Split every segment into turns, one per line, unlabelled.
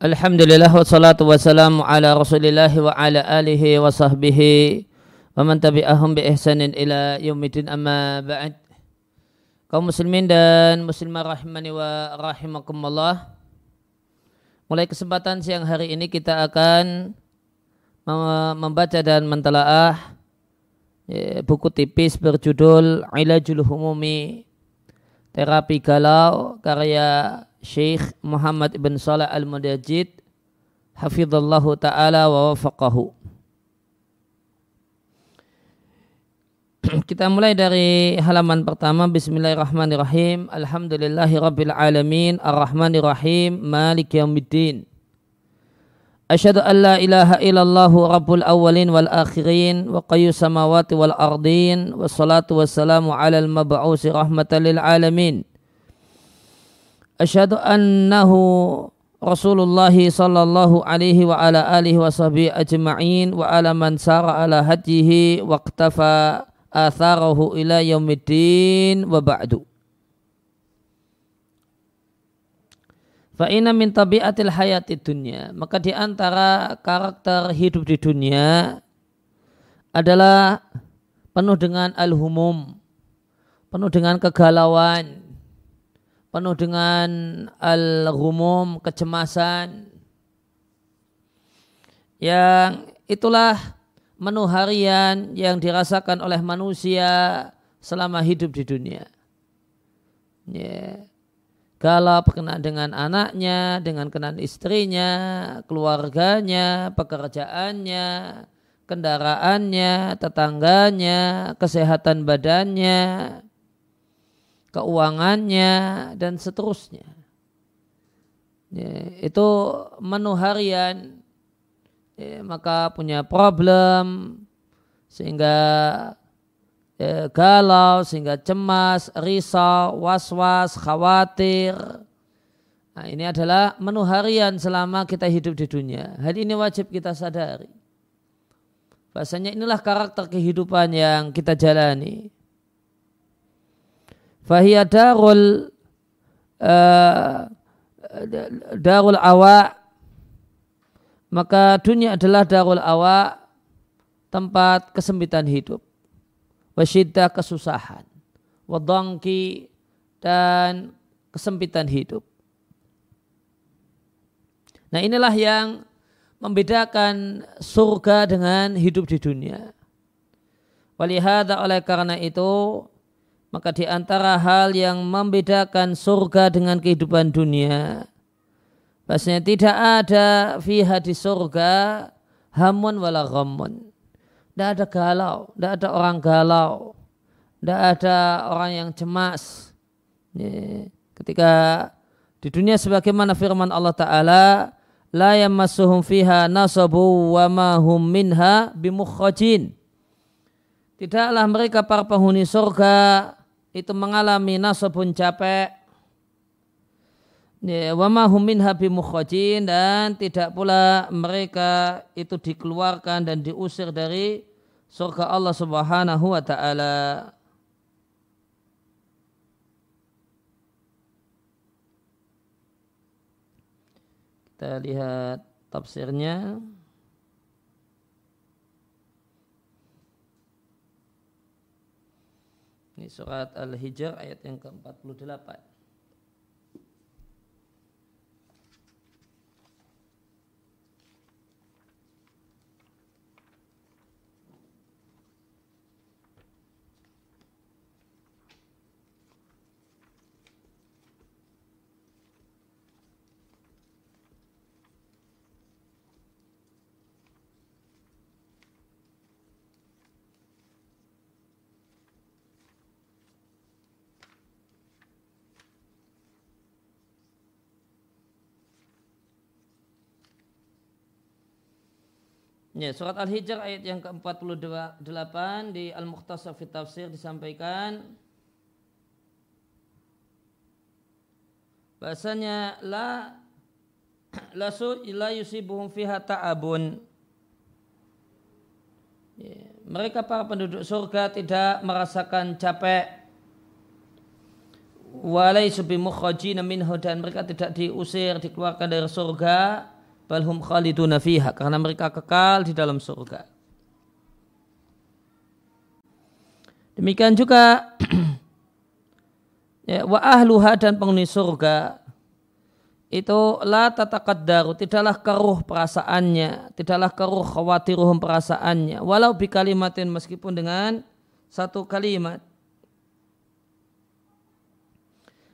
Alhamdulillah wassalatu wassalamu ala rasulillah wa ala alihi wa sahbihi wa man tabi'ahum bi ihsanin ila yaumidin amma ba'd. Kaum muslimin dan muslimah rahimani wa rahimakumullah. Mulai kesempatan siang hari ini kita akan membaca dan mentelaah ya, buku tipis berjudul Ilajul Humumi Terapi Galau karya Syekh Muhammad ibn Saleh al-Mudajid hafizallahu taala wa wafaqahu. Kita mulai dari halaman pertama Bismillahirrahmanirrahim. Alhamdulillahi Rabbil Alamin Ar-Rahmanirrahim Malik Yawmiddin Asyhadu an la ilaha illallah Rabbul Awwalin wal Akhirin wa qayyus samawati wal ardin wassalatu wassalamu ala al-mab'usi rahmatan lil alamin asyhadu annahu Rasulullah sallallahu alaihi wa ala alihi wa sahbihi ajma'in wa ala man sara ala hadihi wa qtafa atharahu ila yaumiddin wa ba'du. Fa inna min tabiatil hayati dunya. Maka di antara karakter hidup di dunia adalah penuh dengan al-humum, penuh dengan kegalauan, penuh dengan al-rumum, kecemasan. Yang itulah menu harian yang dirasakan oleh manusia selama hidup di dunia. Kalau berkenaan dengan anaknya, dengan kenaan istrinya, keluarganya, pekerjaannya, kendaraannya, tetangganya, kesehatan badannya, keuangannya dan seterusnya. Ya, itu menu harian ya, maka punya problem sehingga ya, galau sehingga cemas, risau, was-was, khawatir. Nah, ini adalah menu harian selama kita hidup di dunia. Hal ini wajib kita sadari. Bahasanya inilah karakter kehidupan yang kita jalani fahiya darul uh, darul awa. Maka dunia adalah darul awa tempat kesempitan hidup. Wasyiddah kesusahan. Wadongki dan kesempitan hidup. Nah inilah yang membedakan surga dengan hidup di dunia. Walihada oleh karena itu maka di antara hal yang membedakan surga dengan kehidupan dunia, Bahasanya tidak ada fiha di surga hamun wala ghammun. Tidak ada galau, tidak ada orang galau, tidak ada orang yang cemas. Ketika di dunia sebagaimana firman Allah Ta'ala, la yamassuhum fiha nasabu wa ma hum minha bimukhajin. Tidaklah mereka para penghuni surga itu mengalami nasabun capek ya, wa mahum minha dan tidak pula mereka itu dikeluarkan dan diusir dari surga Allah Subhanahu wa taala. Kita lihat tafsirnya. Ini surat Al-Hijr ayat yang ke-48. Ya, surat Al-Hijr ayat yang ke-48 di Al-Mukhtasar fi Tafsir disampaikan bahasanya la la su la yusibuhum fiha ta'abun. Ya, mereka para penduduk surga tidak merasakan capek. Walaisu bimukhrajina minhu dan mereka tidak diusir dikeluarkan dari surga balhum khaliduna fiha karena mereka kekal di dalam surga. Demikian juga ya, wa ahluha dan penghuni surga itu la tatakaddaru tidaklah keruh perasaannya tidaklah keruh khawatiruhum perasaannya walau bi kalimatin meskipun dengan satu kalimat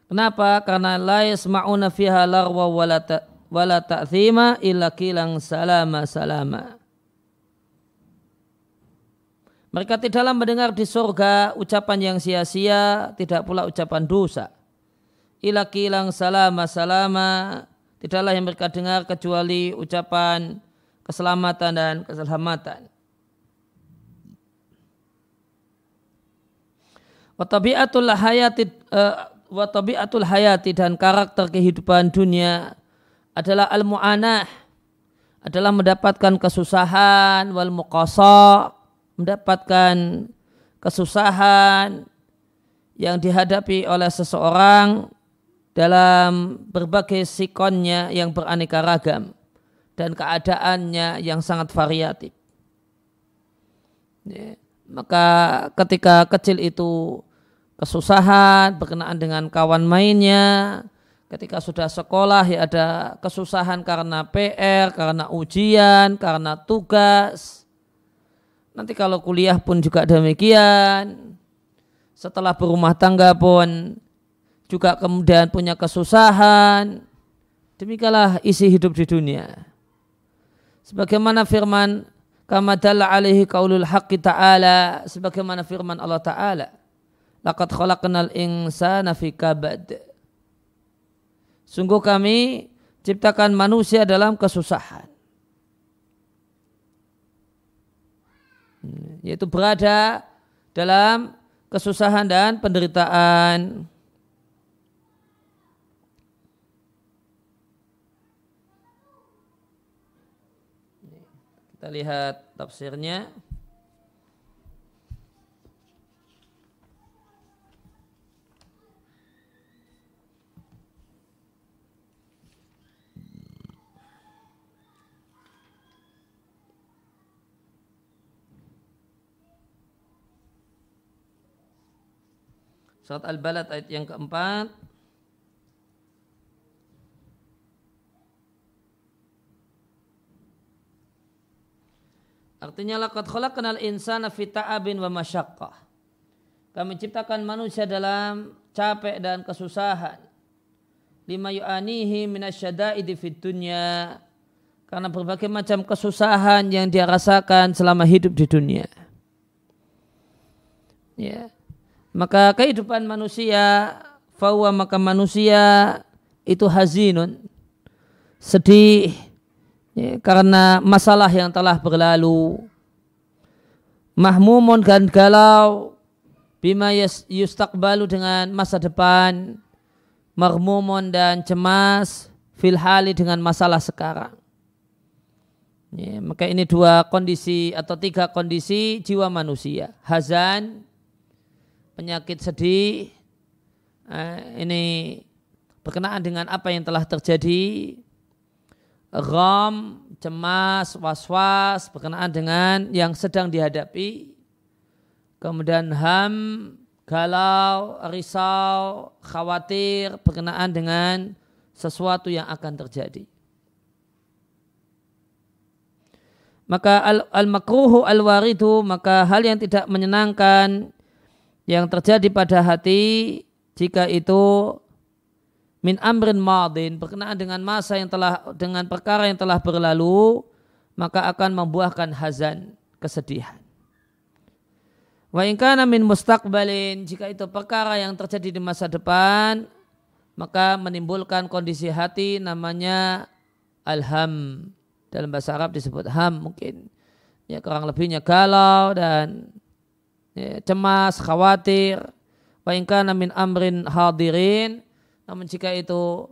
Kenapa? Karena la yasma'una fiha larwa wala wala ta'thima illa kilang salama salama. Mereka tidaklah mendengar di surga ucapan yang sia-sia, tidak pula ucapan dosa. Ila kilang salama salama, tidaklah yang mereka dengar kecuali ucapan keselamatan dan keselamatan. Wa tabiatul hayati uh, wa tabiatul hayati dan karakter kehidupan dunia adalah al-mu'anah adalah mendapatkan kesusahan wal muqasa mendapatkan kesusahan yang dihadapi oleh seseorang dalam berbagai sikonnya yang beraneka ragam dan keadaannya yang sangat variatif. Ya, maka ketika kecil itu kesusahan berkenaan dengan kawan mainnya, ketika sudah sekolah ya ada kesusahan karena PR, karena ujian, karena tugas. Nanti kalau kuliah pun juga demikian. Setelah berumah tangga pun juga kemudian punya kesusahan. Demikianlah isi hidup di dunia. Sebagaimana firman kama dalla alaihi qaulul haqqi ta'ala sebagaimana firman Allah taala laqad khalaqnal insana fi kabad Sungguh kami ciptakan manusia dalam kesusahan. Yaitu berada dalam kesusahan dan penderitaan. Kita lihat tafsirnya. Surat Al-Balad ayat yang keempat. Artinya laqad khalaqnal insana fi ta'abin wa masyaqqah. Kami ciptakan manusia dalam capek dan kesusahan. Lima yu'anihi minasyada'idi fid dunya. Karena berbagai macam kesusahan yang dia rasakan selama hidup di dunia. Ya maka kehidupan manusia fawa maka manusia itu hazinun sedih ya, karena masalah yang telah berlalu. Mahmumun dan galau bima yustakbalu dengan masa depan. Marmumun dan cemas filhali dengan masalah sekarang. Ya, maka ini dua kondisi atau tiga kondisi jiwa manusia. Hazan penyakit sedih eh, ini berkenaan dengan apa yang telah terjadi ram, cemas, was-was berkenaan dengan yang sedang dihadapi kemudian ham, galau, risau, khawatir berkenaan dengan sesuatu yang akan terjadi. Maka al-makruhu al-waridu, maka hal yang tidak menyenangkan yang terjadi pada hati jika itu min amrin madin berkenaan dengan masa yang telah dengan perkara yang telah berlalu maka akan membuahkan hazan kesedihan. Wa in min mustaqbalin jika itu perkara yang terjadi di masa depan maka menimbulkan kondisi hati namanya alham dalam bahasa Arab disebut ham mungkin ya kurang lebihnya galau dan ya, cemas, khawatir, Waingkana min amrin hadirin, namun jika itu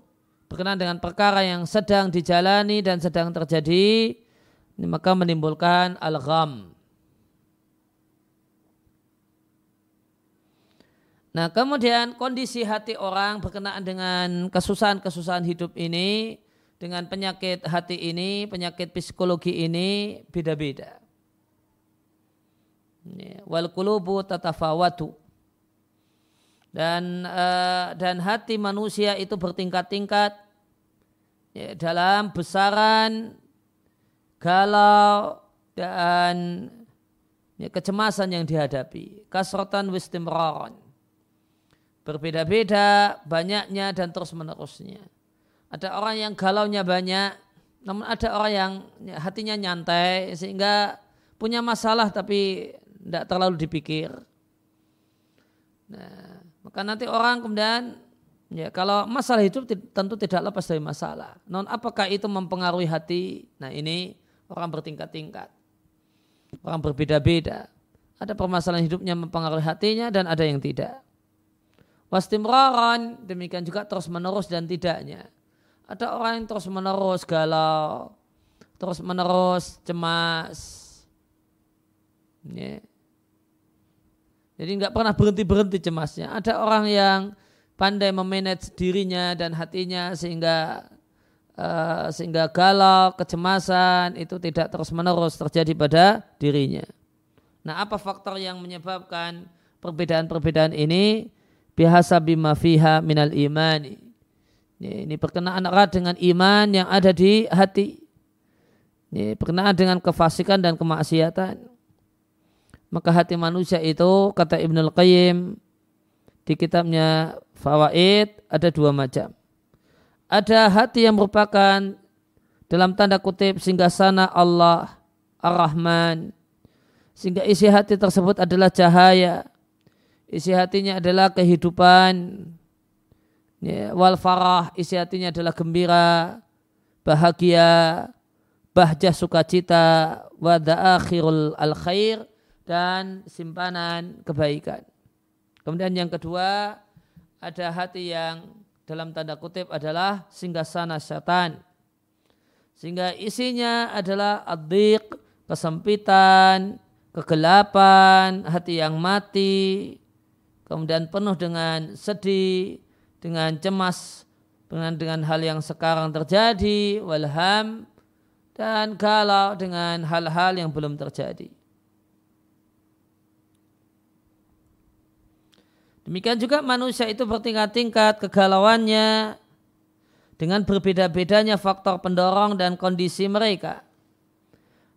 berkenaan dengan perkara yang sedang dijalani dan sedang terjadi, maka menimbulkan al-gham. Nah kemudian kondisi hati orang berkenaan dengan kesusahan-kesusahan hidup ini, dengan penyakit hati ini, penyakit psikologi ini beda-beda. Wal kulubu tatafawatu. Dan uh, dan hati manusia itu bertingkat-tingkat ya, dalam besaran galau dan ya, kecemasan yang dihadapi. Kasrotan wistimraron. Berbeda-beda, banyaknya dan terus menerusnya. Ada orang yang galaunya banyak, namun ada orang yang ya, hatinya nyantai sehingga punya masalah tapi tidak terlalu dipikir. Nah, maka nanti orang kemudian ya kalau masalah itu tentu tidak lepas dari masalah. Non apakah itu mempengaruhi hati? Nah ini orang bertingkat-tingkat. Orang berbeda-beda. Ada permasalahan hidupnya mempengaruhi hatinya dan ada yang tidak. Wastimraran, demikian juga terus menerus dan tidaknya. Ada orang yang terus menerus galau, terus menerus cemas. Ya. Jadi nggak pernah berhenti-berhenti cemasnya. Ada orang yang pandai memanage dirinya dan hatinya sehingga uh, sehingga galau, kecemasan itu tidak terus-menerus terjadi pada dirinya. Nah, apa faktor yang menyebabkan perbedaan-perbedaan ini? Bihasa bima fiha minal imani. Ini, berkenaan erat dengan iman yang ada di hati. Ini berkenaan dengan kefasikan dan kemaksiatan. Maka hati manusia itu, kata Ibnul Qayyim, di kitabnya Fawaid, ada dua macam. Ada hati yang merupakan dalam tanda kutip singgah sana Allah Ar-Rahman. Sehingga isi hati tersebut adalah cahaya. Isi hatinya adalah kehidupan. Ya, wal farah isi hatinya adalah gembira bahagia bahjah sukacita wa akhirul al khair dan simpanan kebaikan kemudian yang kedua ada hati yang dalam tanda kutip adalah singgasana setan. Sehingga isinya adalah adik, kesempitan, kegelapan, hati yang mati, kemudian penuh dengan sedih, dengan cemas, dengan dengan hal yang sekarang terjadi, walham, dan galau dengan hal-hal yang belum terjadi. Demikian juga manusia itu bertingkat-tingkat kegalauannya dengan berbeda-bedanya faktor pendorong dan kondisi mereka.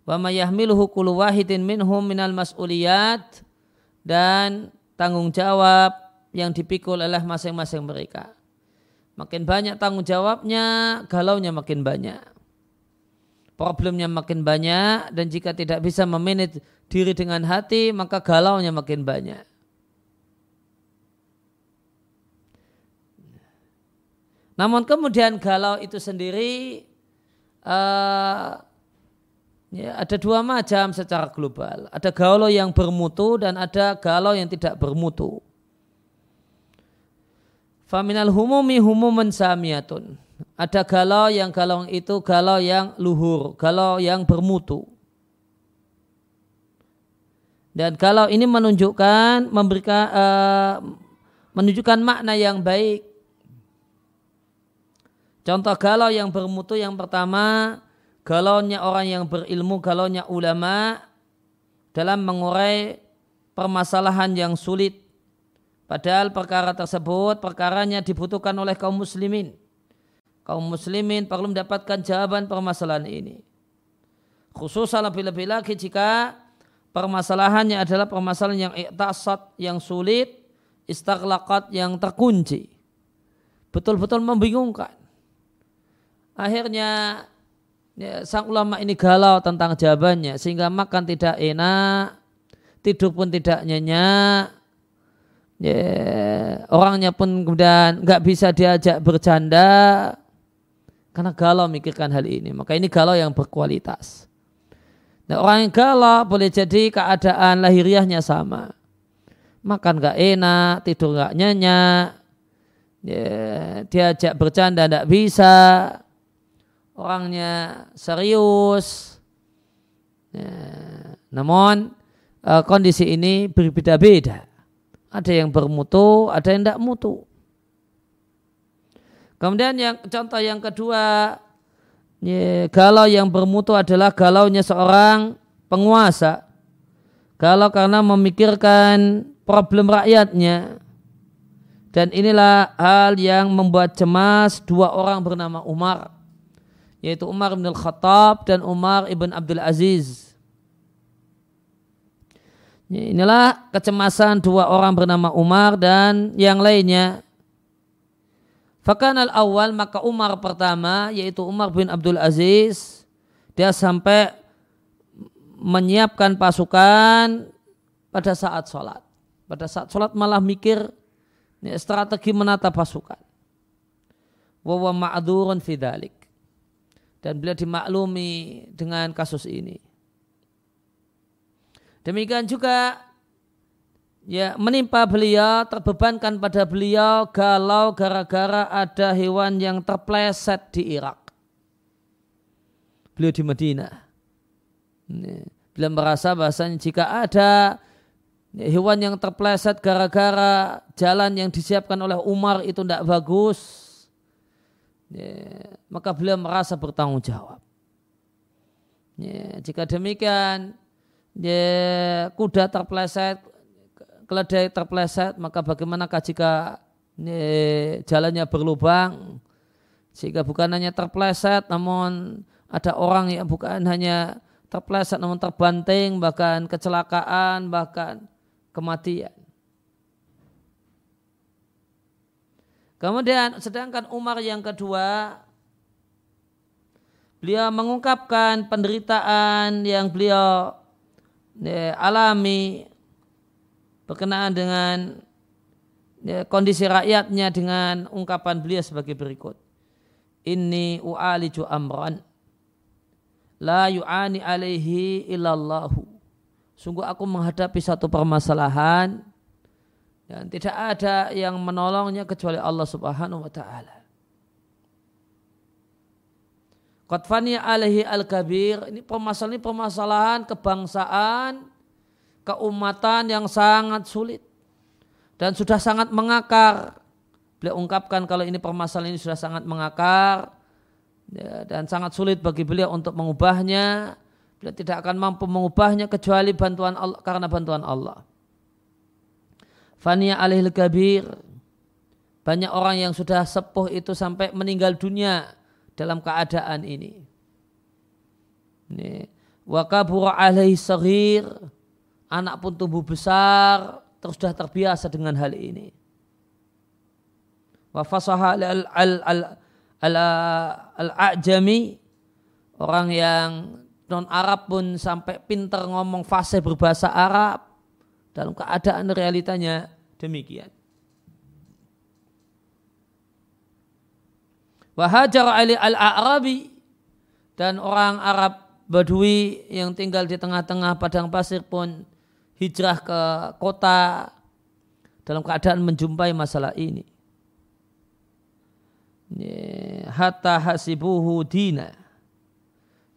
Wa mayahmiluhu kullu wahidin minhum minal mas'uliyat dan tanggung jawab yang dipikul oleh masing-masing mereka. Makin banyak tanggung jawabnya, galaunya makin banyak. Problemnya makin banyak dan jika tidak bisa memanage diri dengan hati, maka galaunya makin banyak. Namun kemudian galau itu sendiri uh, ya, ada dua macam secara global. Ada galau yang bermutu dan ada galau yang tidak bermutu. Faminal humumi humuman samiyatun. Ada galau yang galau itu galau yang luhur, galau yang bermutu. Dan kalau ini menunjukkan memberikan uh, menunjukkan makna yang baik Contoh galau yang bermutu yang pertama, galaunya orang yang berilmu, galaunya ulama dalam mengurai permasalahan yang sulit. Padahal perkara tersebut perkaranya dibutuhkan oleh kaum muslimin. Kaum muslimin perlu mendapatkan jawaban permasalahan ini. Khususnya lebih-lebih lagi jika permasalahannya adalah permasalahan yang iktasat, yang sulit, istaklakat yang terkunci. Betul-betul membingungkan Akhirnya ya, sang ulama ini galau tentang jawabannya sehingga makan tidak enak, tidur pun tidak nyenyak. Ya, orangnya pun kemudian nggak bisa diajak bercanda karena galau mikirkan hal ini. Maka ini galau yang berkualitas. Nah, orang yang galau boleh jadi keadaan lahiriahnya sama. Makan nggak enak, tidur nggak nyenyak, ya, diajak bercanda nggak bisa, orangnya serius. Ya, namun uh, kondisi ini berbeda-beda. ada yang bermutu, ada yang tidak mutu. Kemudian yang contoh yang kedua, ya, galau yang bermutu adalah galaunya seorang penguasa. Galau karena memikirkan problem rakyatnya. Dan inilah hal yang membuat cemas dua orang bernama Umar. Yaitu Umar bin Al-Khattab dan Umar ibn Abdul Aziz. Inilah kecemasan dua orang bernama Umar dan yang lainnya Fakan al awal maka Umar pertama yaitu Umar bin Abdul Aziz dia sampai menyiapkan pasukan pada saat sholat. Pada saat sholat malah mikir strategi menata pasukan. Wawa ma'adurun fidalik. Dan beliau dimaklumi dengan kasus ini. Demikian juga ya menimpa beliau terbebankan pada beliau galau gara-gara ada hewan yang terpleset di Irak. Beliau di Madinah. Beliau merasa bahasanya jika ada hewan yang terpleset gara-gara jalan yang disiapkan oleh Umar itu tidak bagus, ya, maka beliau merasa bertanggung jawab. Ya, jika demikian, ya, kuda terpleset, keledai terpleset, maka bagaimanakah jika ini, jalannya berlubang? Sehingga bukan hanya terpleset, namun ada orang yang bukan hanya terpleset, namun terbanting, bahkan kecelakaan, bahkan kematian. Kemudian sedangkan Umar yang kedua beliau mengungkapkan penderitaan yang beliau ya, alami berkenaan dengan ya, kondisi rakyatnya dengan ungkapan beliau sebagai berikut. Ini u'aliju amran la yu'ani alaihi illallahu. Sungguh aku menghadapi satu permasalahan dan tidak ada yang menolongnya kecuali Allah Subhanahu wa taala. Qatfani alaihi al-kabir. Ini permasalahan ini permasalahan kebangsaan keumatan yang sangat sulit dan sudah sangat mengakar. Beliau ungkapkan kalau ini permasalahan ini sudah sangat mengakar ya, dan sangat sulit bagi beliau untuk mengubahnya. Beliau tidak akan mampu mengubahnya kecuali bantuan Allah karena bantuan Allah. Fania alih kabir. Banyak orang yang sudah sepuh itu sampai meninggal dunia dalam keadaan ini. Wa kabura alaihi anak pun tumbuh besar terus sudah terbiasa dengan hal ini. Wa fasaha al al al al, al ajami orang yang non Arab pun sampai pinter ngomong fasih berbahasa Arab dalam keadaan realitanya demikian. Wahajar ali al-Arabi dan orang Arab Badui yang tinggal di tengah-tengah padang pasir pun hijrah ke kota dalam keadaan menjumpai masalah ini. Hatta hasibuhu dina.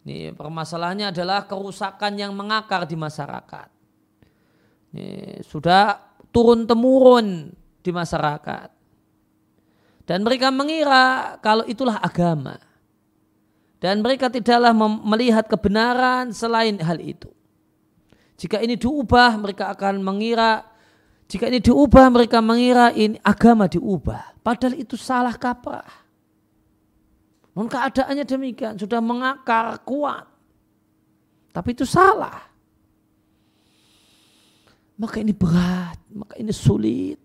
Ini permasalahannya adalah kerusakan yang mengakar di masyarakat. Ini sudah turun temurun di masyarakat. Dan mereka mengira kalau itulah agama. Dan mereka tidaklah melihat kebenaran selain hal itu. Jika ini diubah mereka akan mengira jika ini diubah mereka mengira ini agama diubah. Padahal itu salah kaprah. Non keadaannya demikian sudah mengakar kuat. Tapi itu salah. Maka ini berat, maka ini sulit.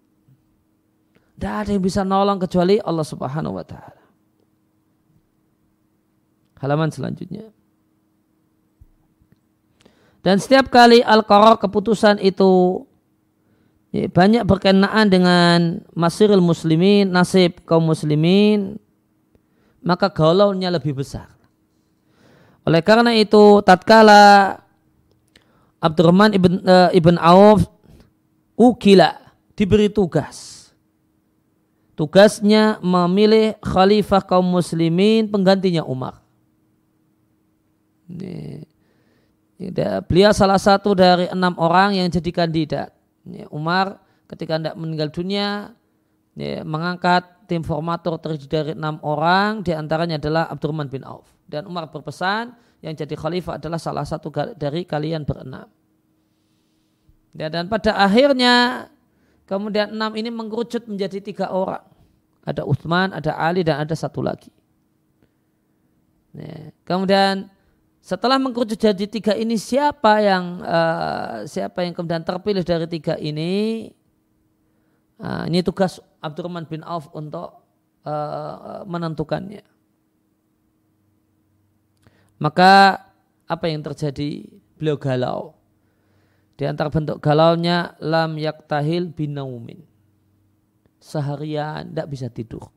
Tidak ada yang bisa nolong kecuali Allah Subhanahu wa taala. Halaman selanjutnya. Dan setiap kali al-qarar keputusan itu ya, banyak berkenaan dengan masirul muslimin, nasib kaum muslimin, maka gaulaunya lebih besar. Oleh karena itu, tatkala Abdurrahman ibn, uh, ibn Auf ukila diberi tugas. Tugasnya memilih khalifah kaum muslimin penggantinya Umar. Ini Beliau salah satu dari enam orang yang jadi kandidat. Umar ketika hendak meninggal dunia ya, mengangkat tim formator terdiri dari enam orang di antaranya adalah Abdurrahman bin Auf dan Umar berpesan yang jadi khalifah adalah salah satu dari kalian berenam. Ya, dan pada akhirnya kemudian enam ini mengerucut menjadi tiga orang. Ada Uthman, ada Ali dan ada satu lagi. Ya, kemudian setelah mengkerucut jadi tiga ini siapa yang uh, siapa yang kemudian terpilih dari tiga ini? Uh, ini tugas Abdurrahman bin Auf untuk uh, menentukannya maka apa yang terjadi beliau galau di antara bentuk galaunya lam yaktahil binaumin seharian tidak bisa tidur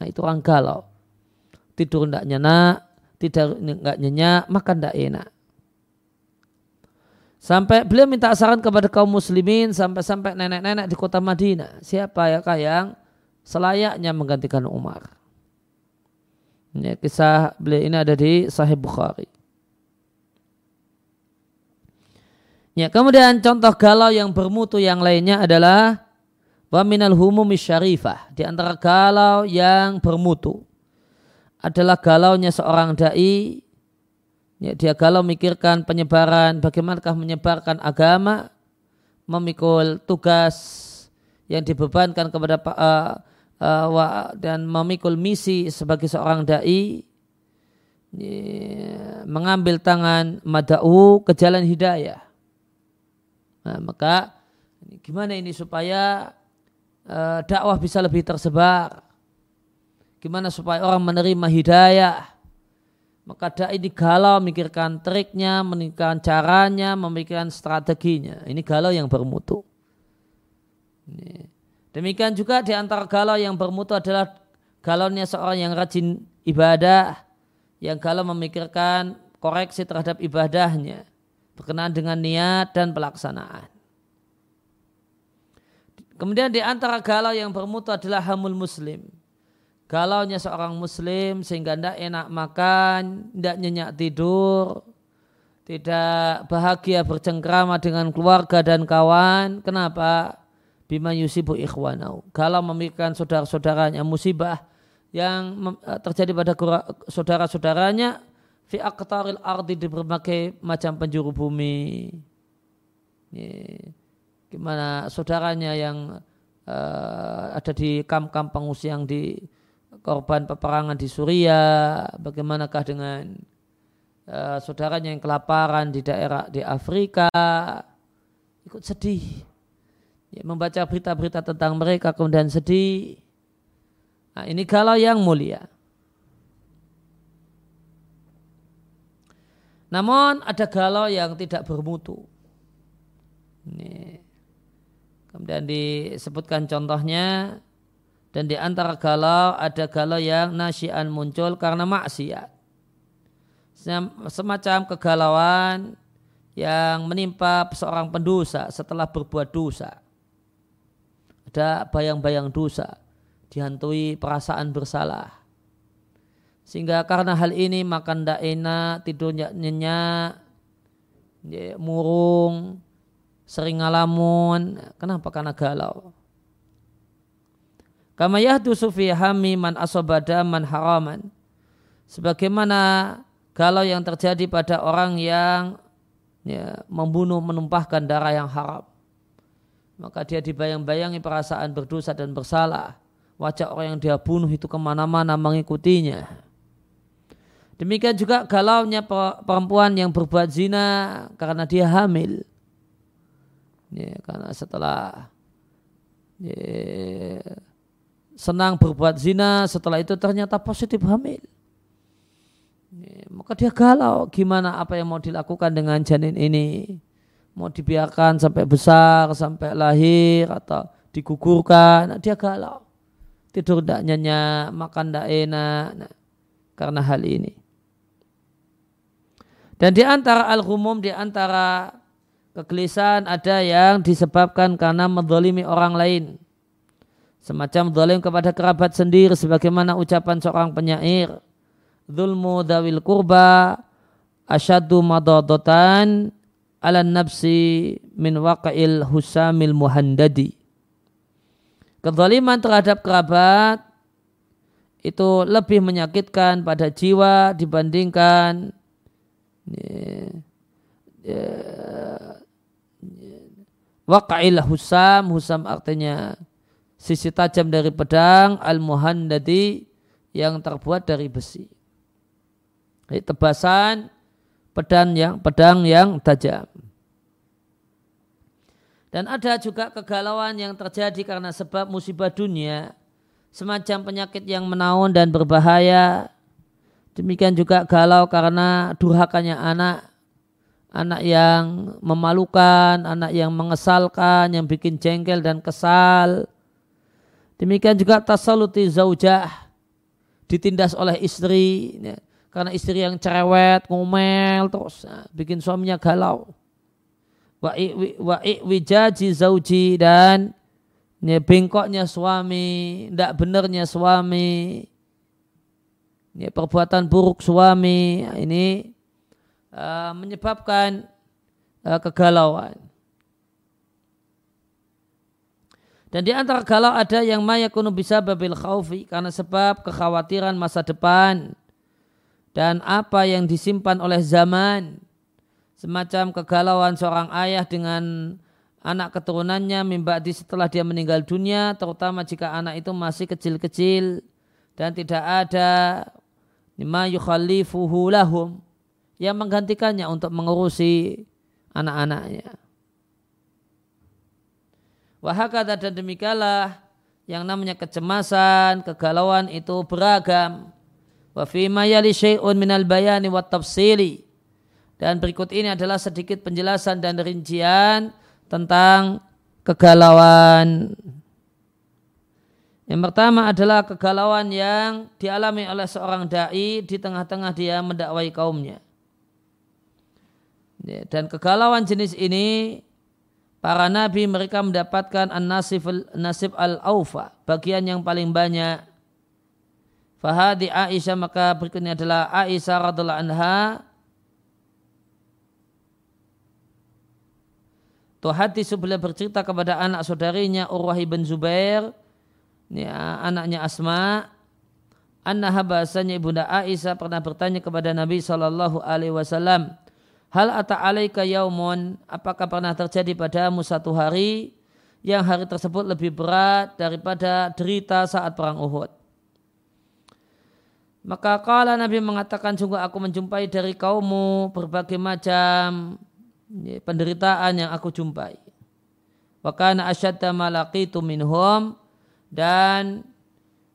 nah itu orang galau tidur tidak nyenyak tidak nggak nyenyak, makan tidak enak. Sampai beliau minta saran kepada kaum muslimin sampai-sampai nenek-nenek di kota Madinah. Siapa ya yang selayaknya menggantikan Umar. Ini kisah beliau ini ada di Sahih Bukhari. Ya, kemudian contoh galau yang bermutu yang lainnya adalah wa minal humumi syarifah. Di antara galau yang bermutu adalah galaunya seorang dai ya, dia galau mikirkan penyebaran bagaimanakah menyebarkan agama memikul tugas yang dibebankan kepada uh, uh, dan memikul misi sebagai seorang dai mengambil tangan mada'u ke jalan hidayah nah, maka gimana ini supaya uh, dakwah bisa lebih tersebar Gimana supaya orang menerima hidayah? Maka dai galau memikirkan triknya, memikirkan caranya, memikirkan strateginya. Ini galau yang bermutu. Demikian juga di antara galau yang bermutu adalah galaunya seorang yang rajin ibadah, yang galau memikirkan koreksi terhadap ibadahnya, berkenaan dengan niat dan pelaksanaan. Kemudian di antara galau yang bermutu adalah hamul muslim Galaunya seorang muslim sehingga tidak enak makan, tidak nyenyak tidur, tidak bahagia bercengkrama dengan keluarga dan kawan. Kenapa? Bima yusibu ikhwanau. Kalau memikirkan saudara-saudaranya musibah yang eh, terjadi pada saudara-saudaranya fi aqtaril ardi di berbagai macam penjuru bumi. Gimana saudaranya yang uh, ada di kamp-kamp pengungsian di korban peperangan di Suriah, bagaimanakah dengan uh, saudaranya yang kelaparan di daerah di Afrika, ikut sedih. Ya, membaca berita-berita tentang mereka kemudian sedih. Nah, ini kalau yang mulia. Namun ada galau yang tidak bermutu. Ini. Kemudian disebutkan contohnya dan di antara galau ada galau yang nasyian muncul karena maksiat. Semacam kegalauan yang menimpa seorang pendosa setelah berbuat dosa. Ada bayang-bayang dosa, dihantui perasaan bersalah. Sehingga karena hal ini makan tidak enak, tidur nyenyak, murung, sering ngalamun. Kenapa? Karena galau. Kama yahdusu fi hami man asobada man haraman. Sebagaimana kalau yang terjadi pada orang yang ya, membunuh menumpahkan darah yang haram. Maka dia dibayang-bayangi perasaan berdosa dan bersalah. Wajah orang yang dia bunuh itu ke mana-mana mengikutinya. Demikian juga galaunya perempuan yang berbuat zina karena dia hamil. Ya, karena setelah ya, senang berbuat zina setelah itu ternyata positif hamil. Maka dia galau gimana apa yang mau dilakukan dengan janin ini. Mau dibiarkan sampai besar, sampai lahir atau digugurkan. Nah, dia galau. Tidur tidak nyenyak, makan tidak enak. Nah, karena hal ini. Dan di antara al-humum, di antara kegelisahan ada yang disebabkan karena mendolimi orang lain semacam zalim kepada kerabat sendiri sebagaimana ucapan seorang penyair zulmu dawil kurba asyadu madadatan ala nafsi min waqa'il husamil muhandadi. Kezaliman terhadap kerabat itu lebih menyakitkan pada jiwa dibandingkan ya, ya, waqa'il husam husam artinya sisi tajam dari pedang al muhandadi yang terbuat dari besi. Jadi, tebasan pedang yang pedang yang tajam dan ada juga kegalauan yang terjadi karena sebab musibah dunia, semacam penyakit yang menaun dan berbahaya. Demikian juga galau karena durhakanya anak, anak yang memalukan, anak yang mengesalkan, yang bikin jengkel dan kesal. Demikian juga tasaluti zaujah, ditindas oleh istri, ya, karena istri yang cerewet, ngomel terus, bikin suaminya galau. Wa wijaji zauji dan ya, bengkoknya suami, tidak benarnya suami, ya, perbuatan buruk suami. Ini uh, menyebabkan uh, kegalauan. Dan di antara galau ada yang mayakunu bisa babil khaufi karena sebab kekhawatiran masa depan dan apa yang disimpan oleh zaman semacam kegalauan seorang ayah dengan anak keturunannya mimba'di setelah dia meninggal dunia terutama jika anak itu masih kecil-kecil dan tidak ada lima yukhalifuhu lahum yang menggantikannya untuk mengurusi anak-anaknya. Wahakata dan demikianlah yang namanya kecemasan, kegalauan itu beragam. Wa fima yali syai'un minal bayani wa tafsili dan berikut ini adalah sedikit penjelasan dan rincian tentang kegalauan. Yang pertama adalah kegalauan yang dialami oleh seorang dai di tengah-tengah dia mendakwai kaumnya. Ya, dan kegalauan jenis ini para nabi mereka mendapatkan an-nasib nasib al-aufa, bagian yang paling banyak. Fahadi Aisyah maka berikutnya adalah Aisyah radhiallahu anha. Hati beliau bercerita kepada anak saudarinya Urwah ibn Zubair, ya, anaknya Asma, annaha bahasanya ibunda Aisyah pernah bertanya kepada Nabi Shallallahu Alaihi Wasallam, hal ata alaika yaumun, apakah pernah terjadi padamu satu hari yang hari tersebut lebih berat daripada derita saat perang Uhud? Maka kala Nabi mengatakan sungguh aku menjumpai dari kaummu berbagai macam penderitaan yang aku jumpai. Wa kana asyadda malaqitu minhum dan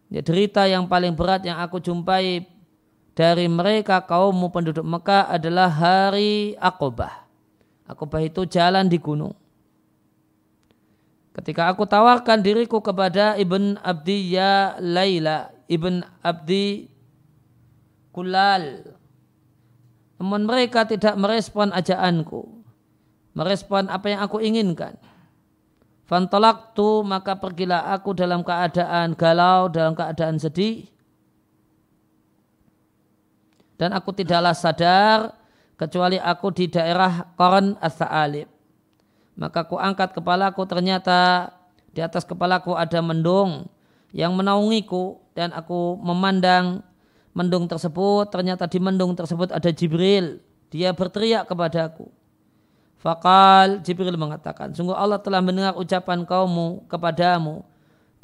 ya, derita yang paling berat yang aku jumpai dari mereka kaum penduduk Mekah adalah hari Aqobah. Aqobah itu jalan di gunung. Ketika aku tawarkan diriku kepada Ibn Abdi Ya Laila, Ibn Abdi Kulal. Namun mereka tidak merespon ajaanku merespon apa yang aku inginkan. Fantolaktu maka pergilah aku dalam keadaan galau, dalam keadaan sedih. Dan aku tidaklah sadar kecuali aku di daerah Koran as Maka aku angkat kepalaku ternyata di atas kepalaku ada mendung yang menaungiku dan aku memandang mendung tersebut ternyata di mendung tersebut ada Jibril dia berteriak kepadaku Fakal Jibril mengatakan, sungguh Allah telah mendengar ucapan kaummu kepadamu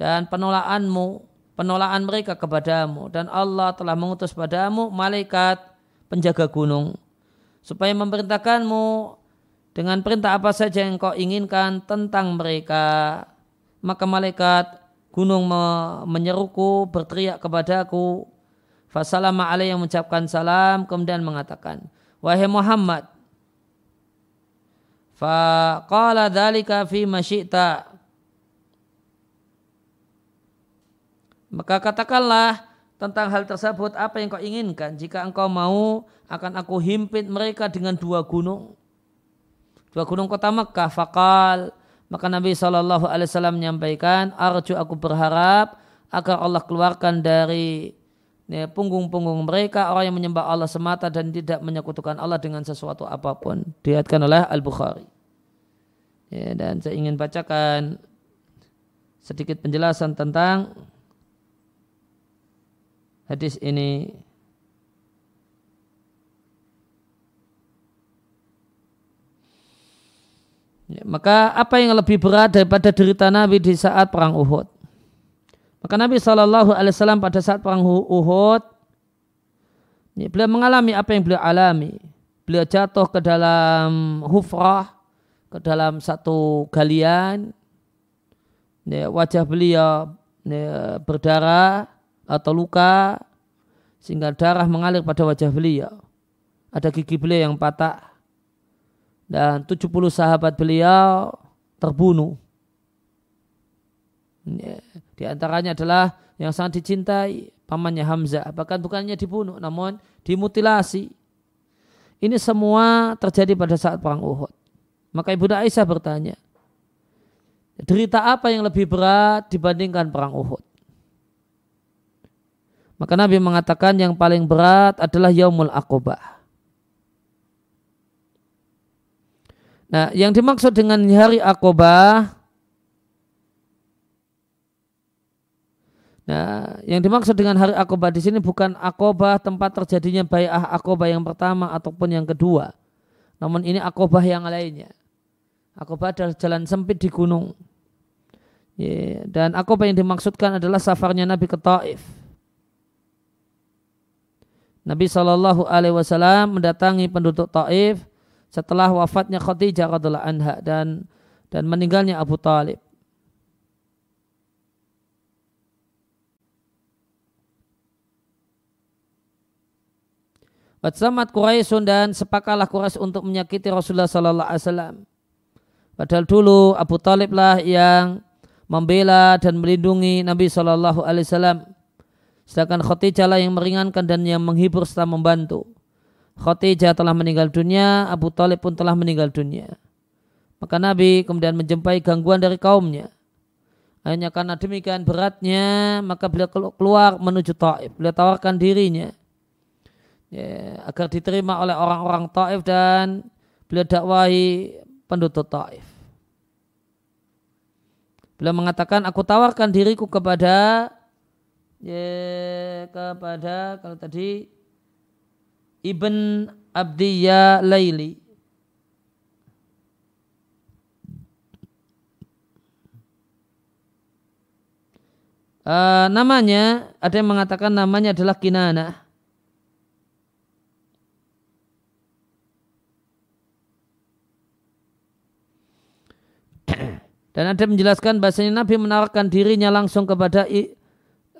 dan penolaanmu, penolaan mereka kepadamu dan Allah telah mengutus padamu malaikat penjaga gunung supaya memerintahkanmu dengan perintah apa saja yang kau inginkan tentang mereka. Maka malaikat gunung menyeruku berteriak kepadaku. Fasalama alaih yang mengucapkan salam kemudian mengatakan, Wahai Muhammad, Faqala dhalika fi masyita. Maka katakanlah tentang hal tersebut apa yang kau inginkan. Jika engkau mau akan aku himpit mereka dengan dua gunung. Dua gunung kota Mekah. Fakal. Maka Nabi SAW menyampaikan, Arju aku berharap agar Allah keluarkan dari ya, punggung-punggung mereka orang yang menyembah Allah semata dan tidak menyekutukan Allah dengan sesuatu apa pun. Dilihatkan oleh Al-Bukhari. Ya, dan saya ingin bacakan sedikit penjelasan tentang hadis ini. Ya, maka apa yang lebih berat daripada derita Nabi di saat perang Uhud? Maka Nabi Shallallahu Alaihi Wasallam pada saat perang Uhud, beliau mengalami apa yang beliau alami. Beliau jatuh ke dalam hufrah, ke dalam satu galian. Wajah beliau berdarah atau luka, sehingga darah mengalir pada wajah beliau. Ada gigi beliau yang patah dan 70 sahabat beliau terbunuh. Ya, di antaranya adalah yang sangat dicintai pamannya Hamzah. Bahkan bukannya dibunuh namun dimutilasi. Ini semua terjadi pada saat perang Uhud. Maka Ibu Aisyah bertanya, derita apa yang lebih berat dibandingkan perang Uhud? Maka Nabi mengatakan yang paling berat adalah Yaumul Aqobah. Nah, yang dimaksud dengan hari akobah Nah, yang dimaksud dengan hari akobah di sini bukan akobah tempat terjadinya bayah akobah yang pertama ataupun yang kedua. Namun ini akobah yang lainnya. Akobah adalah jalan sempit di gunung. Yeah. Dan akobah yang dimaksudkan adalah safarnya Nabi ke Taif. Nabi Shallallahu Alaihi Wasallam mendatangi penduduk Taif setelah wafatnya Khadijah radhiallahu anha dan dan meninggalnya Abu Talib. Watsamat Quraisy dan sepakalah Quraisy untuk menyakiti Rasulullah Sallallahu Alaihi Wasallam. Padahal dulu Abu Talib lah yang membela dan melindungi Nabi Sallallahu Alaihi Wasallam. Sedangkan Khadijah lah yang meringankan dan yang menghibur serta membantu. Khadijah telah meninggal dunia, Abu Talib pun telah meninggal dunia. Maka Nabi kemudian menjumpai gangguan dari kaumnya. Hanya karena demikian beratnya, maka beliau keluar menuju Taif. Beliau tawarkan dirinya ya, agar diterima oleh orang-orang Taif dan beliau dakwahi penduduk Taif. Beliau mengatakan, aku tawarkan diriku kepada ya, kepada kalau tadi Ibn Abdiya Laili. Uh, namanya ada yang mengatakan namanya adalah Kinana. Dan ada menjelaskan bahasanya Nabi menawarkan dirinya langsung kepada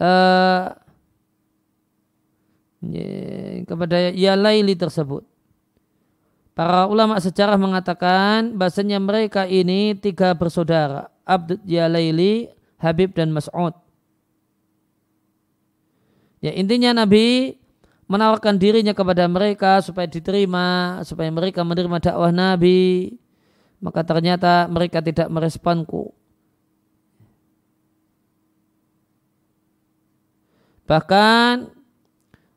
uh, kepada ya Laili tersebut. Para ulama sejarah mengatakan bahasanya mereka ini tiga bersaudara. Abdul Laili, Habib dan Mas'ud. Ya intinya Nabi menawarkan dirinya kepada mereka supaya diterima, supaya mereka menerima dakwah Nabi. Maka ternyata mereka tidak meresponku. Bahkan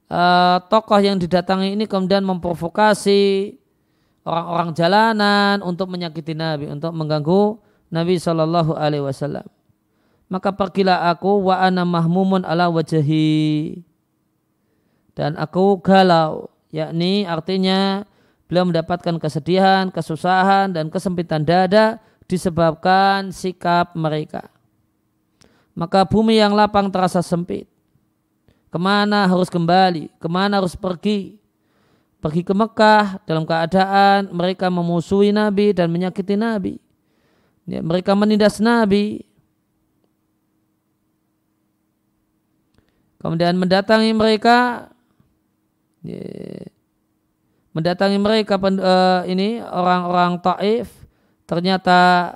uh, tokoh yang didatangi ini kemudian memprovokasi orang-orang jalanan untuk menyakiti Nabi, untuk mengganggu Nabi Shallallahu Alaihi Wasallam. Maka pergilah aku wa ana mahmumun ala wajahi dan aku galau, yakni artinya beliau mendapatkan kesedihan, kesusahan dan kesempitan dada disebabkan sikap mereka. Maka bumi yang lapang terasa sempit Ke mana harus kembali? Ke mana harus pergi? Pergi ke Mekah dalam keadaan mereka memusuhi Nabi dan menyakiti Nabi. Ya, mereka menindas Nabi. Kemudian mendatangi mereka, ya, mendatangi mereka uh, ini orang-orang Taif. Ternyata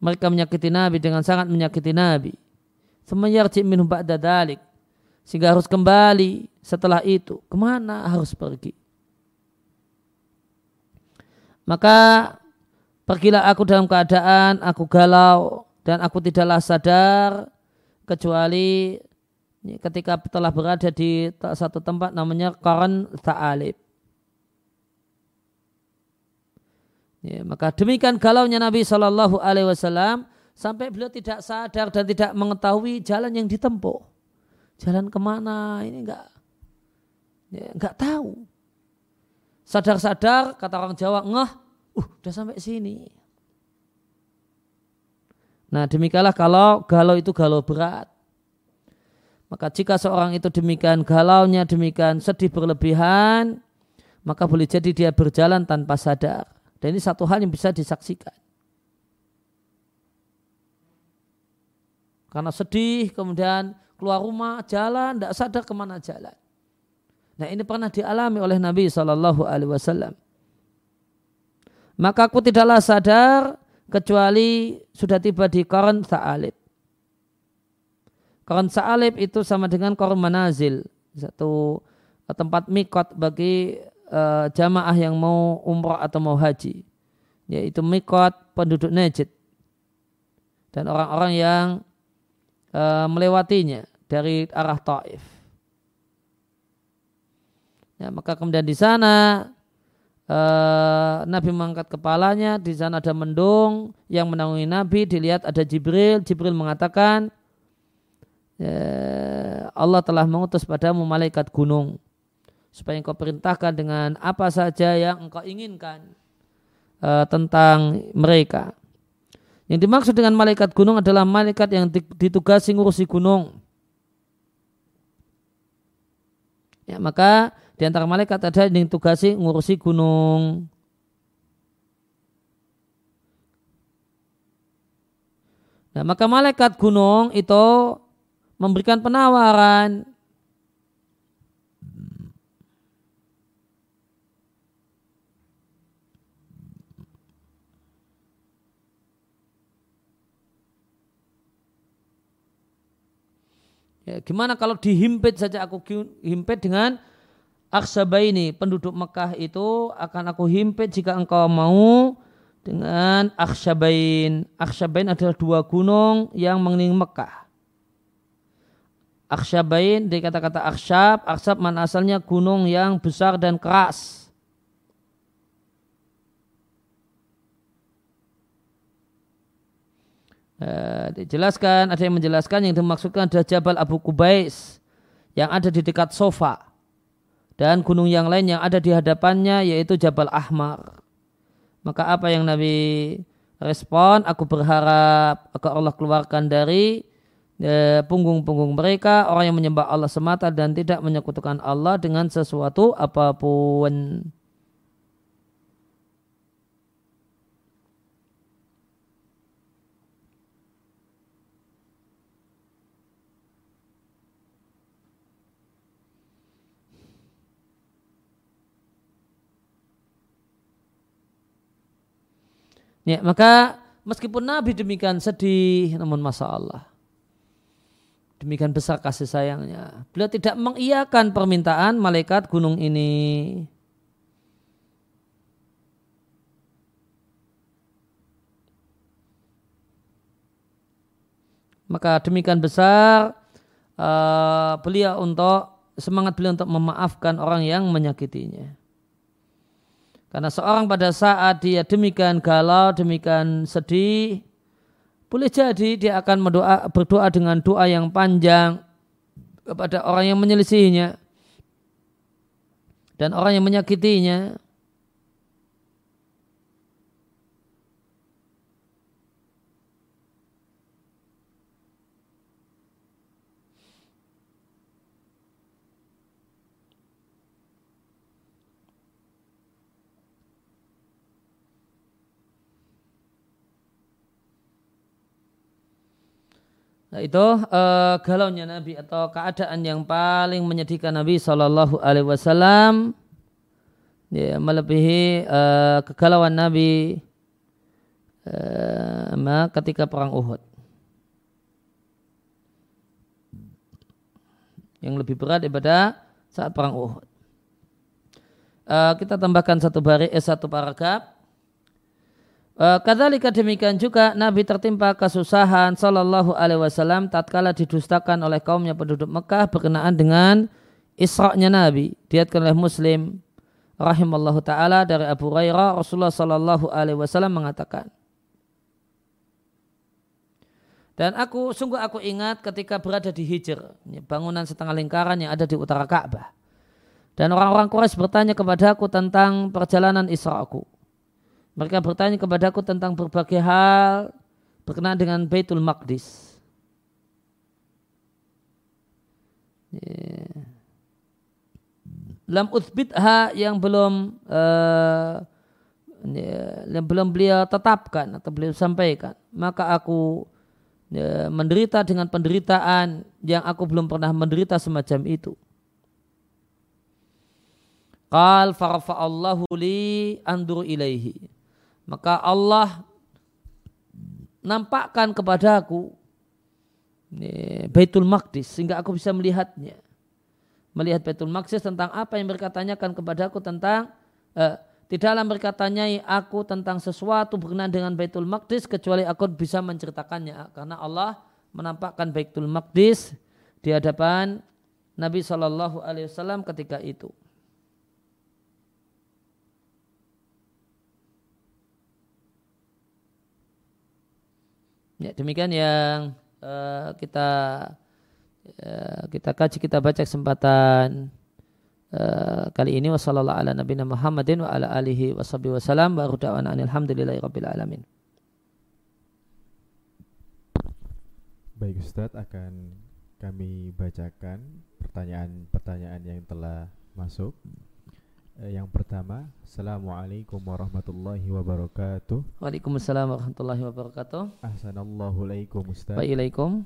mereka menyakiti Nabi dengan sangat menyakiti Nabi. Semayarji minum ba'da dalik sehingga harus kembali setelah itu. Ke mana harus pergi? Maka pergilah aku dalam keadaan aku galau dan aku tidaklah sadar kecuali ketika telah berada di satu tempat namanya Qaran Ta'alib. Ya, maka demikian galaunya Nabi Shallallahu Alaihi Wasallam sampai beliau tidak sadar dan tidak mengetahui jalan yang ditempuh. Jalan ke mana ini enggak ya, enggak tahu. Sadar-sadar kata orang Jawa ngeh, uh udah sampai sini. Nah demikianlah kalau galau itu galau berat. Maka jika seorang itu demikian galaunya, demikian sedih berlebihan, maka boleh jadi dia berjalan tanpa sadar. Dan ini satu hal yang bisa disaksikan. Karena sedih, kemudian keluar rumah, jalan, tidak sadar ke mana jalan. Nah ini pernah dialami oleh Nabi Shallallahu Alaihi Wasallam. Maka aku tidaklah sadar kecuali sudah tiba di Koran Sa'alib. Koran Sa'alib itu sama dengan Koran Manazil, satu tempat mikot bagi uh, jamaah yang mau umrah atau mau haji, yaitu mikot penduduk Najd dan orang-orang yang uh, melewatinya dari arah Taif. Ya, maka kemudian di sana uh, Nabi mengangkat kepalanya, di sana ada mendung yang menaungi Nabi, dilihat ada Jibril, Jibril mengatakan Allah telah mengutus padamu malaikat gunung supaya engkau perintahkan dengan apa saja yang engkau inginkan uh, tentang mereka. Yang dimaksud dengan malaikat gunung adalah malaikat yang ditugasi ngurusi gunung. Ya, maka di antara malaikat ada yang ditugasi ngurusi gunung. Nah, maka malaikat gunung itu memberikan penawaran Ya, gimana kalau dihimpit saja aku himpit dengan ini penduduk Mekah itu akan aku himpit jika engkau mau dengan Aksyabain. Aksyabain adalah dua gunung yang mengelilingi Mekah. Aksyabain dari kata-kata aksyab, aksyab mana asalnya gunung yang besar dan keras. Uh, dijelaskan, ada yang menjelaskan yang dimaksudkan adalah Jabal Abu Kubais yang ada di dekat sofa dan gunung yang lain yang ada di hadapannya yaitu Jabal Ahmar. Maka apa yang Nabi respon, aku berharap agar Allah keluarkan dari eh, punggung-punggung mereka orang yang menyembah Allah semata dan tidak menyekutukan Allah dengan sesuatu apa pun. Ya, maka meskipun Nabi demikian sedih, namun masa Allah. Demikian besar kasih sayangnya. Beliau tidak mengiyakan permintaan malaikat gunung ini. Maka demikian besar uh, beliau untuk semangat beliau untuk memaafkan orang yang menyakitinya. Karena seorang pada saat dia demikian galau, demikian sedih, boleh jadi dia akan mendoa, berdoa dengan doa yang panjang kepada orang yang menyelisihinya dan orang yang menyakitinya. Nah, itu uh, galaunya Nabi atau keadaan yang paling menyedihkan Nabi Shallallahu Alaihi Wasallam ya, melebihi uh, kegalauan Nabi uh, ketika perang Uhud. Yang lebih berat daripada saat perang Uhud. Uh, kita tambahkan satu baris, eh, satu paragraf. Eh, kadzalika demikian juga Nabi tertimpa kesusahan sallallahu alaihi wasallam tatkala didustakan oleh kaumnya penduduk Mekah berkenaan dengan Isra'nya Nabi. Diatkan oleh Muslim rahimallahu taala dari Abu Hurairah Rasulullah sallallahu alaihi wasallam mengatakan Dan aku sungguh aku ingat ketika berada di Hijr, bangunan setengah lingkaran yang ada di utara Ka'bah. Dan orang-orang Quraisy bertanya kepada aku tentang perjalanan Isra'ku. Mereka bertanya kepada aku tentang berbagai hal berkenaan dengan Baitul Maqdis. Yeah. Lam uthbitha yang belum uh, yang belum beliau tetapkan atau beliau sampaikan. Maka aku ya, menderita dengan penderitaan yang aku belum pernah menderita semacam itu. Qal farfa'allahu li andur ilaihi. Maka Allah nampakkan kepadaku Baitul Maqdis sehingga aku bisa melihatnya. Melihat Baitul Maqdis tentang apa yang mereka tanyakan kepadaku tentang uh, Tidaklah mereka tanyai aku tentang sesuatu berkenaan dengan Baitul Maqdis kecuali aku bisa menceritakannya karena Allah menampakkan Baitul Maqdis di hadapan Nabi Wasallam ketika itu. Ya, demikian yang uh, kita uh, kita kaji kita baca kesempatan Eh, kali ini ala nabiyina Muhammadin wa ala alihi wa alamin.
Baik Ustadz akan kami bacakan pertanyaan-pertanyaan yang telah masuk. Eh, yang pertama, Assalamualaikum warahmatullahi wabarakatuh.
Waalaikumsalam warahmatullahi wabarakatuh.
Ahsanallahu alaikum Ustadz.
Waalaikum.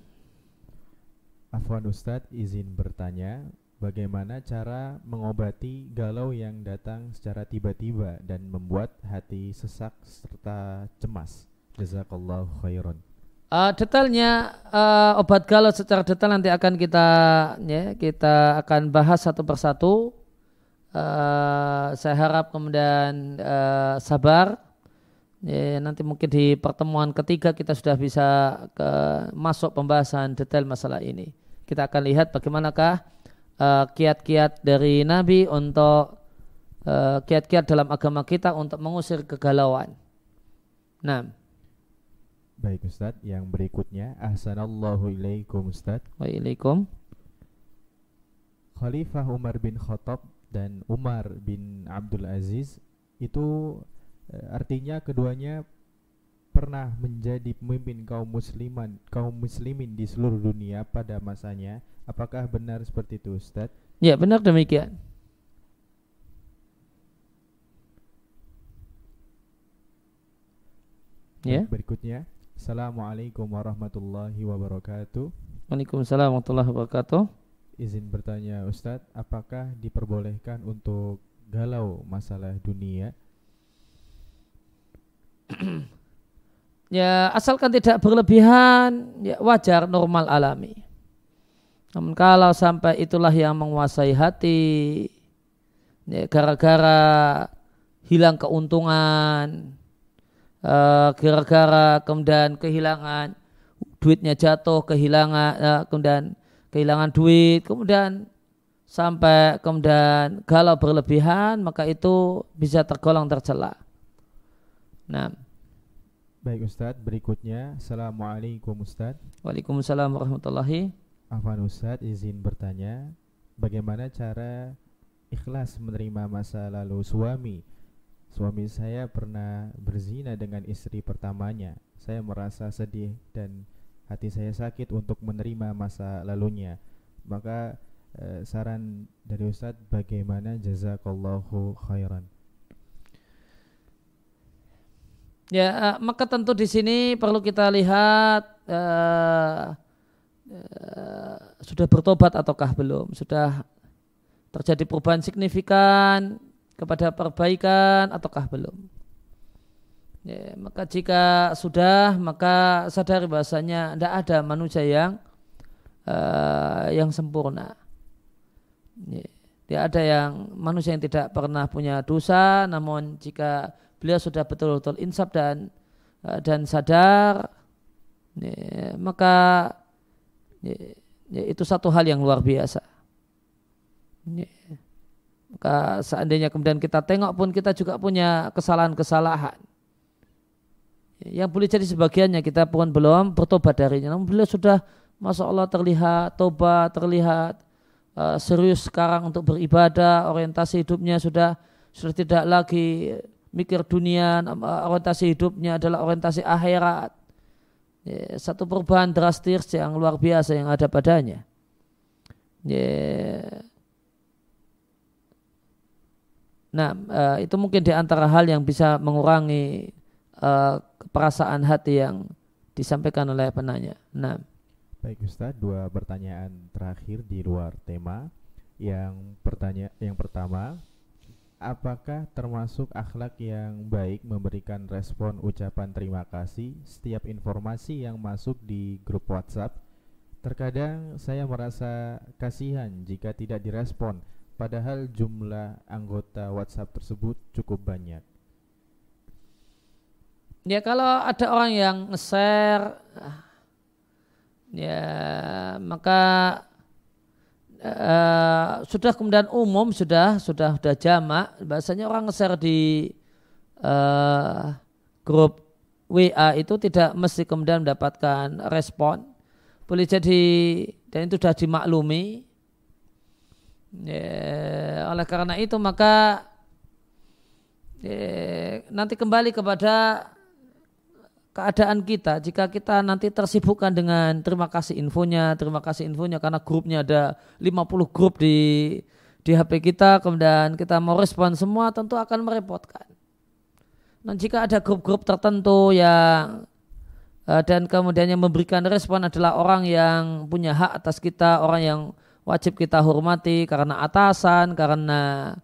Afwan Ustadz izin bertanya, bagaimana cara mengobati galau yang datang secara tiba-tiba dan membuat hati sesak serta cemas. Jazakallahu khairan.
Uh, detailnya uh, obat galau secara detail nanti akan kita ya kita akan bahas satu persatu. Uh, saya harap kemudian uh, sabar. Ya, nanti mungkin di pertemuan ketiga kita sudah bisa ke, masuk pembahasan detail masalah ini. Kita akan lihat bagaimanakah Eh, kiat-kiat uh, dari Nabi untuk uh, kiat-kiat dalam agama kita untuk mengusir kegalauan. Nah.
Baik Ustaz, yang berikutnya Ahsanallahu ilaikum Ustaz.
Waalaikum.
Khalifah Umar bin Khattab dan Umar bin Abdul Aziz itu uh, artinya keduanya pernah menjadi pemimpin kaum musliman kaum muslimin di seluruh dunia pada masanya Apakah benar seperti itu Ustaz?
Ya benar demikian.
Ya. Berikutnya, Assalamualaikum warahmatullahi wabarakatuh.
Waalaikumsalam warahmatullahi wabarakatuh.
Izin bertanya Ustadz, apakah diperbolehkan untuk galau masalah dunia?
ya asalkan tidak berlebihan, ya wajar normal alami. Namun kalau sampai itulah yang menguasai hati, ya, gara-gara hilang keuntungan, uh, gara-gara kemudian kehilangan duitnya jatuh, kehilangan, uh, kemudian kehilangan duit, kemudian sampai kemudian galau berlebihan, maka itu bisa tergolong tercela. Nah.
Baik Ustadz, berikutnya. Assalamualaikum Ustadz.
Waalaikumsalam warahmatullahi.
Afwan Ustadz izin bertanya Bagaimana cara ikhlas menerima masa lalu suami? Suami saya pernah berzina dengan istri pertamanya. Saya merasa sedih dan hati saya sakit untuk menerima masa lalunya Maka eh, saran dari Ustadz bagaimana jazakallahu khairan
Ya, uh, maka tentu di sini perlu kita lihat uh, Eh, sudah bertobat ataukah belum? Sudah terjadi perubahan signifikan kepada perbaikan ataukah belum? Ya, maka jika sudah, maka sadari bahasanya tidak ada manusia yang uh, yang sempurna. Ya, tidak ada yang manusia yang tidak pernah punya dosa, namun jika beliau sudah betul-betul insaf dan uh, dan sadar, ya, maka ya, ya, itu satu hal yang luar biasa. Ya. Maka seandainya kemudian kita tengok pun kita juga punya kesalahan-kesalahan. Yang boleh jadi sebagiannya kita pun belum bertobat darinya. Namun beliau sudah, masya Allah terlihat tobat, terlihat uh, serius sekarang untuk beribadah, orientasi hidupnya sudah sudah tidak lagi mikir dunia, orientasi hidupnya adalah orientasi akhirat. Ya, satu perubahan drastis yang luar biasa yang ada padanya. Ya. Nah, uh, itu mungkin di antara hal yang bisa mengurangi uh, perasaan hati yang disampaikan oleh penanya. Nah,
baik Ustaz, dua pertanyaan terakhir di luar tema. Yang pertanya yang pertama, apakah termasuk akhlak yang baik memberikan respon ucapan terima kasih setiap informasi yang masuk di grup WhatsApp? Terkadang saya merasa kasihan jika tidak direspon padahal jumlah anggota WhatsApp tersebut cukup banyak.
Ya kalau ada orang yang nge-share ya maka uh, sudah kemudian umum sudah sudah sudah jamak. Bahasanya orang nge-share di uh, grup WA itu tidak mesti kemudian mendapatkan respon. Boleh jadi dan itu sudah dimaklumi. Ya, oleh karena itu maka ya, nanti kembali kepada keadaan kita jika kita nanti tersibukkan dengan terima kasih infonya, terima kasih infonya karena grupnya ada 50 grup di di HP kita kemudian kita mau respon semua tentu akan merepotkan. Dan jika ada grup-grup tertentu yang eh, dan kemudian yang memberikan respon adalah orang yang punya hak atas kita, orang yang wajib kita hormati karena atasan, karena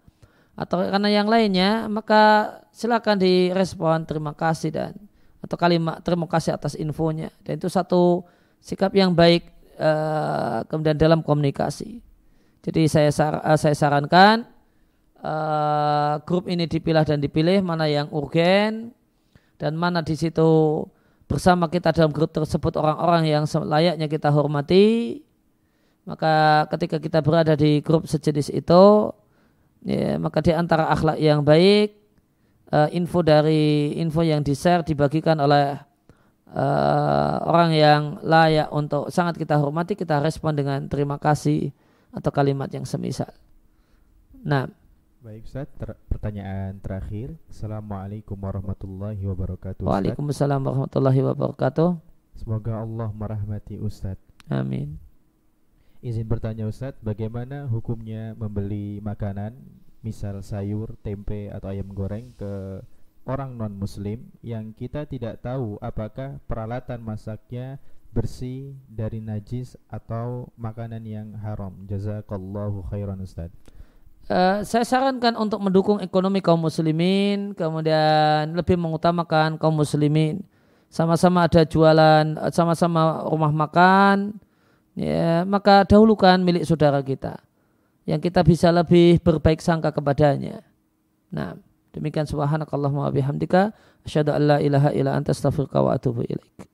atau karena yang lainnya, maka silakan direspon terima kasih dan atau kalimat terima kasih atas infonya. Dan itu satu sikap yang baik uh, kemudian dalam komunikasi. Jadi saya sar uh, saya sarankan uh, grup ini dipilah dan dipilih mana yang urgen dan mana di situ bersama kita dalam grup tersebut orang-orang yang layaknya kita hormati maka ketika kita berada di grup sejenis itu ya, maka di antara akhlak yang baik uh, info dari info yang di share dibagikan oleh uh, orang yang layak untuk sangat kita hormati kita respon dengan terima kasih atau kalimat yang semisal. Nah,
Baik Ustaz, ter pertanyaan terakhir. Assalamualaikum warahmatullahi wabarakatuh.
Ustaz. Waalaikumsalam warahmatullahi wabarakatuh.
Semoga Allah merahmati Ustaz.
Amin.
Izin bertanya Ustadz, bagaimana hukumnya membeli makanan, misal sayur, tempe, atau ayam goreng ke orang non-muslim yang kita tidak tahu apakah peralatan masaknya bersih dari najis atau makanan yang haram. Jazakallahu khairan Ustadz.
Uh, saya sarankan untuk mendukung ekonomi kaum muslimin, kemudian lebih mengutamakan kaum muslimin. Sama-sama ada jualan, sama-sama rumah makan, ya maka dahulukan milik saudara kita yang kita bisa lebih berbaik sangka kepadanya. Nah, demikian subhanakallahumma wa bihamdika asyhadu an la ilaha illa anta astaghfiruka wa atubu ilaik.